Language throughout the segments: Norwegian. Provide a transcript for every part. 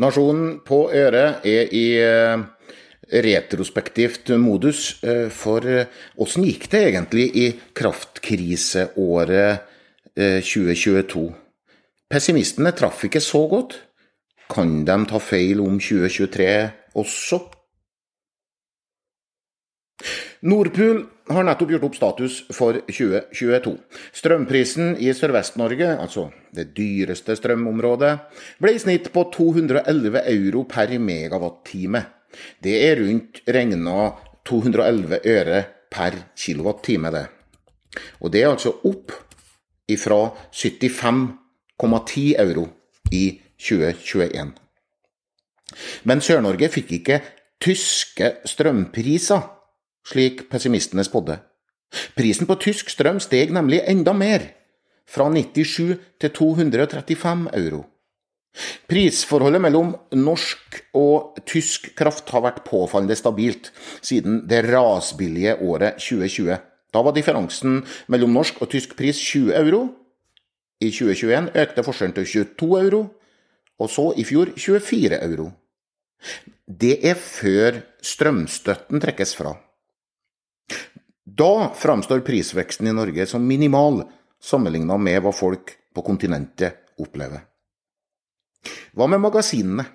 Nasjonen på øret er i eh, retrospektivt modus, eh, for åssen gikk det egentlig i kraftkriseåret 2022? Pessimistene traff ikke så godt. Kan de ta feil om 2023 også? Nordpool har nettopp gjort opp status for 2022. Strømprisen i Sørvest-Norge, altså det dyreste strømområdet, ble i snitt på 211 euro per megawattime. Det er rundt regna 211 øre per kilowattime, det. Og det er altså opp ifra 75,10 euro i 2021. Men Sør-Norge fikk ikke tyske strømpriser slik pessimistene spådde. Prisen på tysk strøm steg nemlig enda mer, fra 97 til 235 euro. Prisforholdet mellom norsk og tysk kraft har vært påfallende stabilt siden det rasbillige året 2020. Da var differansen mellom norsk og tysk pris 20 euro. I 2021 økte forskjellen til 22 euro, og så i fjor 24 euro. Det er før strømstøtten trekkes fra. Da framstår prisveksten i Norge som minimal sammenlignet med hva folk på kontinentet opplever. Hva med magasinene?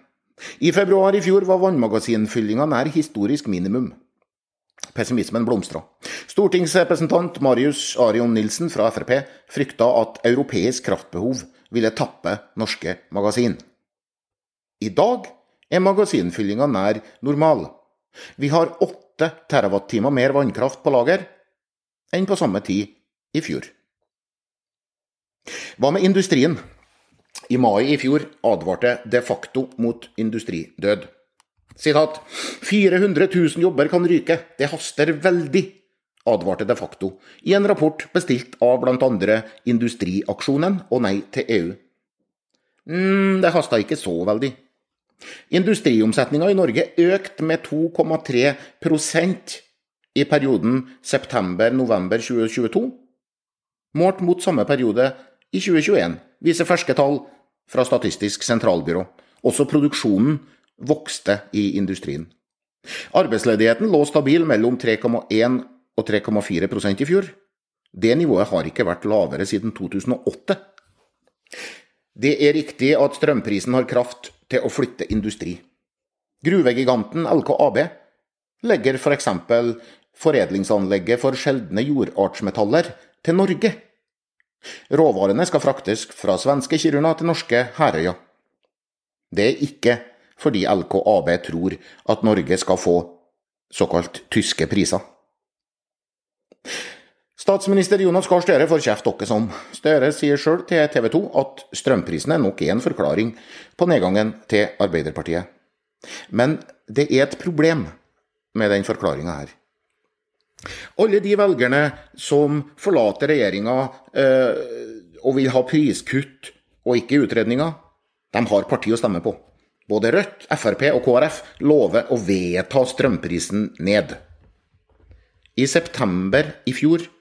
I februar i fjor var vannmagasinfyllinga nær historisk minimum. Pessimismen blomstra. Stortingsrepresentant Marius Arion Nilsen fra Frp frykta at europeisk kraftbehov ville tappe norske magasin. I dag er magasinfyllinga nær normal. Vi har åtte 8 TWh mer vannkraft på lager enn på samme tid i fjor. Hva med industrien? I mai i fjor advarte de facto mot industridød. Sitat 400 000 jobber kan ryke, det haster veldig, advarte de facto i en rapport bestilt av bl.a. Industriaksjonen og Nei til EU. mm, det hasta ikke så veldig. Industriomsetninga i Norge økte med 2,3% i perioden september-november 2022, målt mot samme periode i 2021, viser ferske tall fra Statistisk sentralbyrå. Også produksjonen vokste i industrien. Arbeidsledigheten lå stabil mellom 3,1 og 3,4% i fjor. Det nivået har ikke vært lavere siden 2008. Det er riktig at strømprisen har kraft til å flytte industri. Gruvegiganten LKAB legger f.eks. For foredlingsanlegget for sjeldne jordartsmetaller til Norge. Råvarene skal fraktes fra svenske Kiruna til norske Herøya. Det er ikke fordi LKAB tror at Norge skal få såkalt tyske priser. Statsminister Jonas Gahr Støre får kjeft dere som. Støre sier sjøl til TV 2 at strømprisene nok er en forklaring på nedgangen til Arbeiderpartiet. Men det er et problem med den forklaringa her. Alle de velgerne som forlater regjeringa øh, og vil ha priskutt og ikke utredninger, de har parti å stemme på. Både Rødt, Frp og KrF lover å vedta strømprisen ned. I september i fjor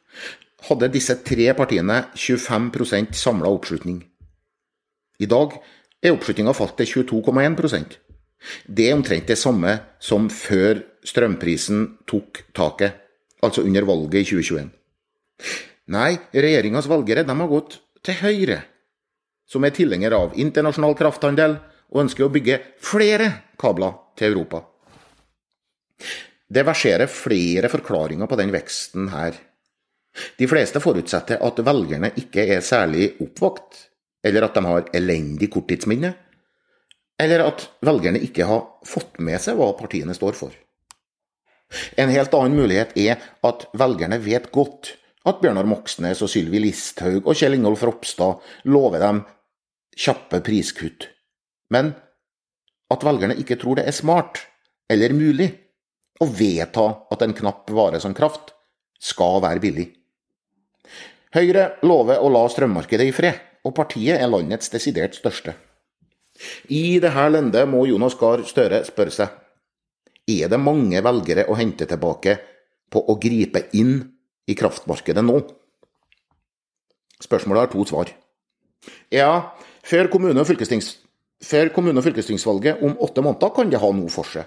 hadde disse tre partiene 25 samla oppslutning. I dag er oppslutninga falt til 22,1% Det er omtrent det samme som før strømprisen tok taket, altså under valget i 2021. Nei, regjeringas valgere har gått til Høyre, som er tilhenger av internasjonal krafthandel og ønsker å bygge flere kabler til Europa. Det verserer flere forklaringer på den veksten her. De fleste forutsetter at velgerne ikke er særlig oppvakt, eller at de har elendig korttidsminne, eller at velgerne ikke har fått med seg hva partiene står for. En helt annen mulighet er at velgerne vet godt at Bjørnar Moxnes og Sylvi Listhaug og Kjell Ingolf Ropstad lover dem kjappe priskutt, men at velgerne ikke tror det er smart eller mulig å vedta at en knapp vare som kraft skal være billig. Høyre lover å la strømmarkedet i fred, og partiet er landets desidert største. I dette lendet må Jonas Gahr Støre spørre seg er det mange velgere å hente tilbake på å gripe inn i kraftmarkedet nå? Spørsmålet har to svar. Ja, før kommune- og fylkestings før kommune- og fylkestingsvalget om åtte måneder kan det ha noe for seg.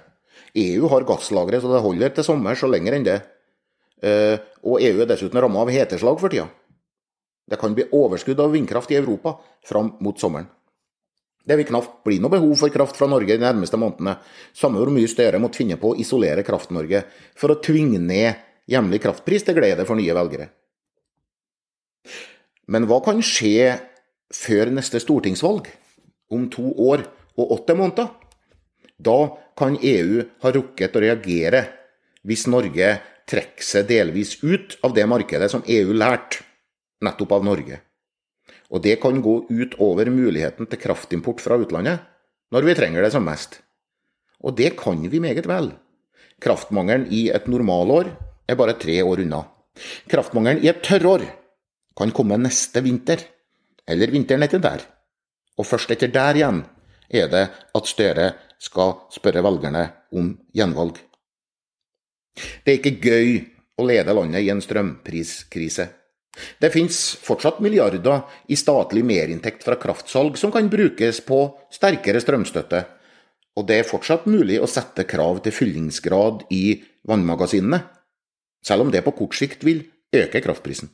EU har gasslagre så det holder til sommer, så lenger enn det. Eh, og EU er dessuten ramma av heteslag for tida. Det kan bli overskudd av vindkraft i Europa fram mot sommeren. Det vil knapt bli noe behov for kraft fra Norge de nærmeste månedene, samme hvor mye Støre måtte finne på å isolere Kraft-Norge for å tvinge ned hjemlig kraftpris til glede for nye velgere. Men hva kan skje før neste stortingsvalg, om to år og åtte måneder? Da kan EU ha rukket å reagere hvis Norge trekker seg delvis ut av det markedet som EU lærte nettopp av Norge. Og det kan gå ut over muligheten til kraftimport fra utlandet når vi trenger det som mest. Og det kan vi meget vel. Kraftmangelen i et normalår er bare tre år unna. Kraftmangelen i et tørrår kan komme neste vinter, eller vinteren etter der. Og først etter der igjen er det at Støre skal spørre velgerne om gjenvalg. Det er ikke gøy å lede landet i en strømpriskrise. Det finnes fortsatt milliarder i statlig merinntekt fra kraftsalg som kan brukes på sterkere strømstøtte, og det er fortsatt mulig å sette krav til fyllingsgrad i vannmagasinene, selv om det på kort sikt vil øke kraftprisen.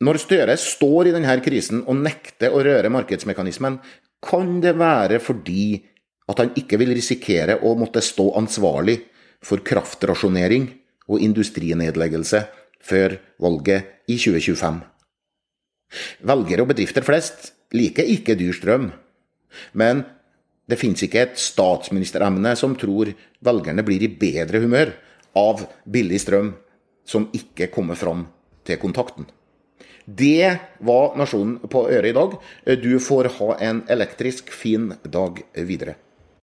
Når Støre står i denne krisen og nekter å røre markedsmekanismen, kan det være fordi at han ikke vil risikere å måtte stå ansvarlig for kraftrasjonering og industrinedleggelse før valget i 2025. Velgere og bedrifter flest liker ikke dyr strøm, men det finnes ikke et statsministeremne som tror velgerne blir i bedre humør av billig strøm som ikke kommer fram til kontakten. Det var Nasjonen på øret i dag. Du får ha en elektrisk fin dag videre.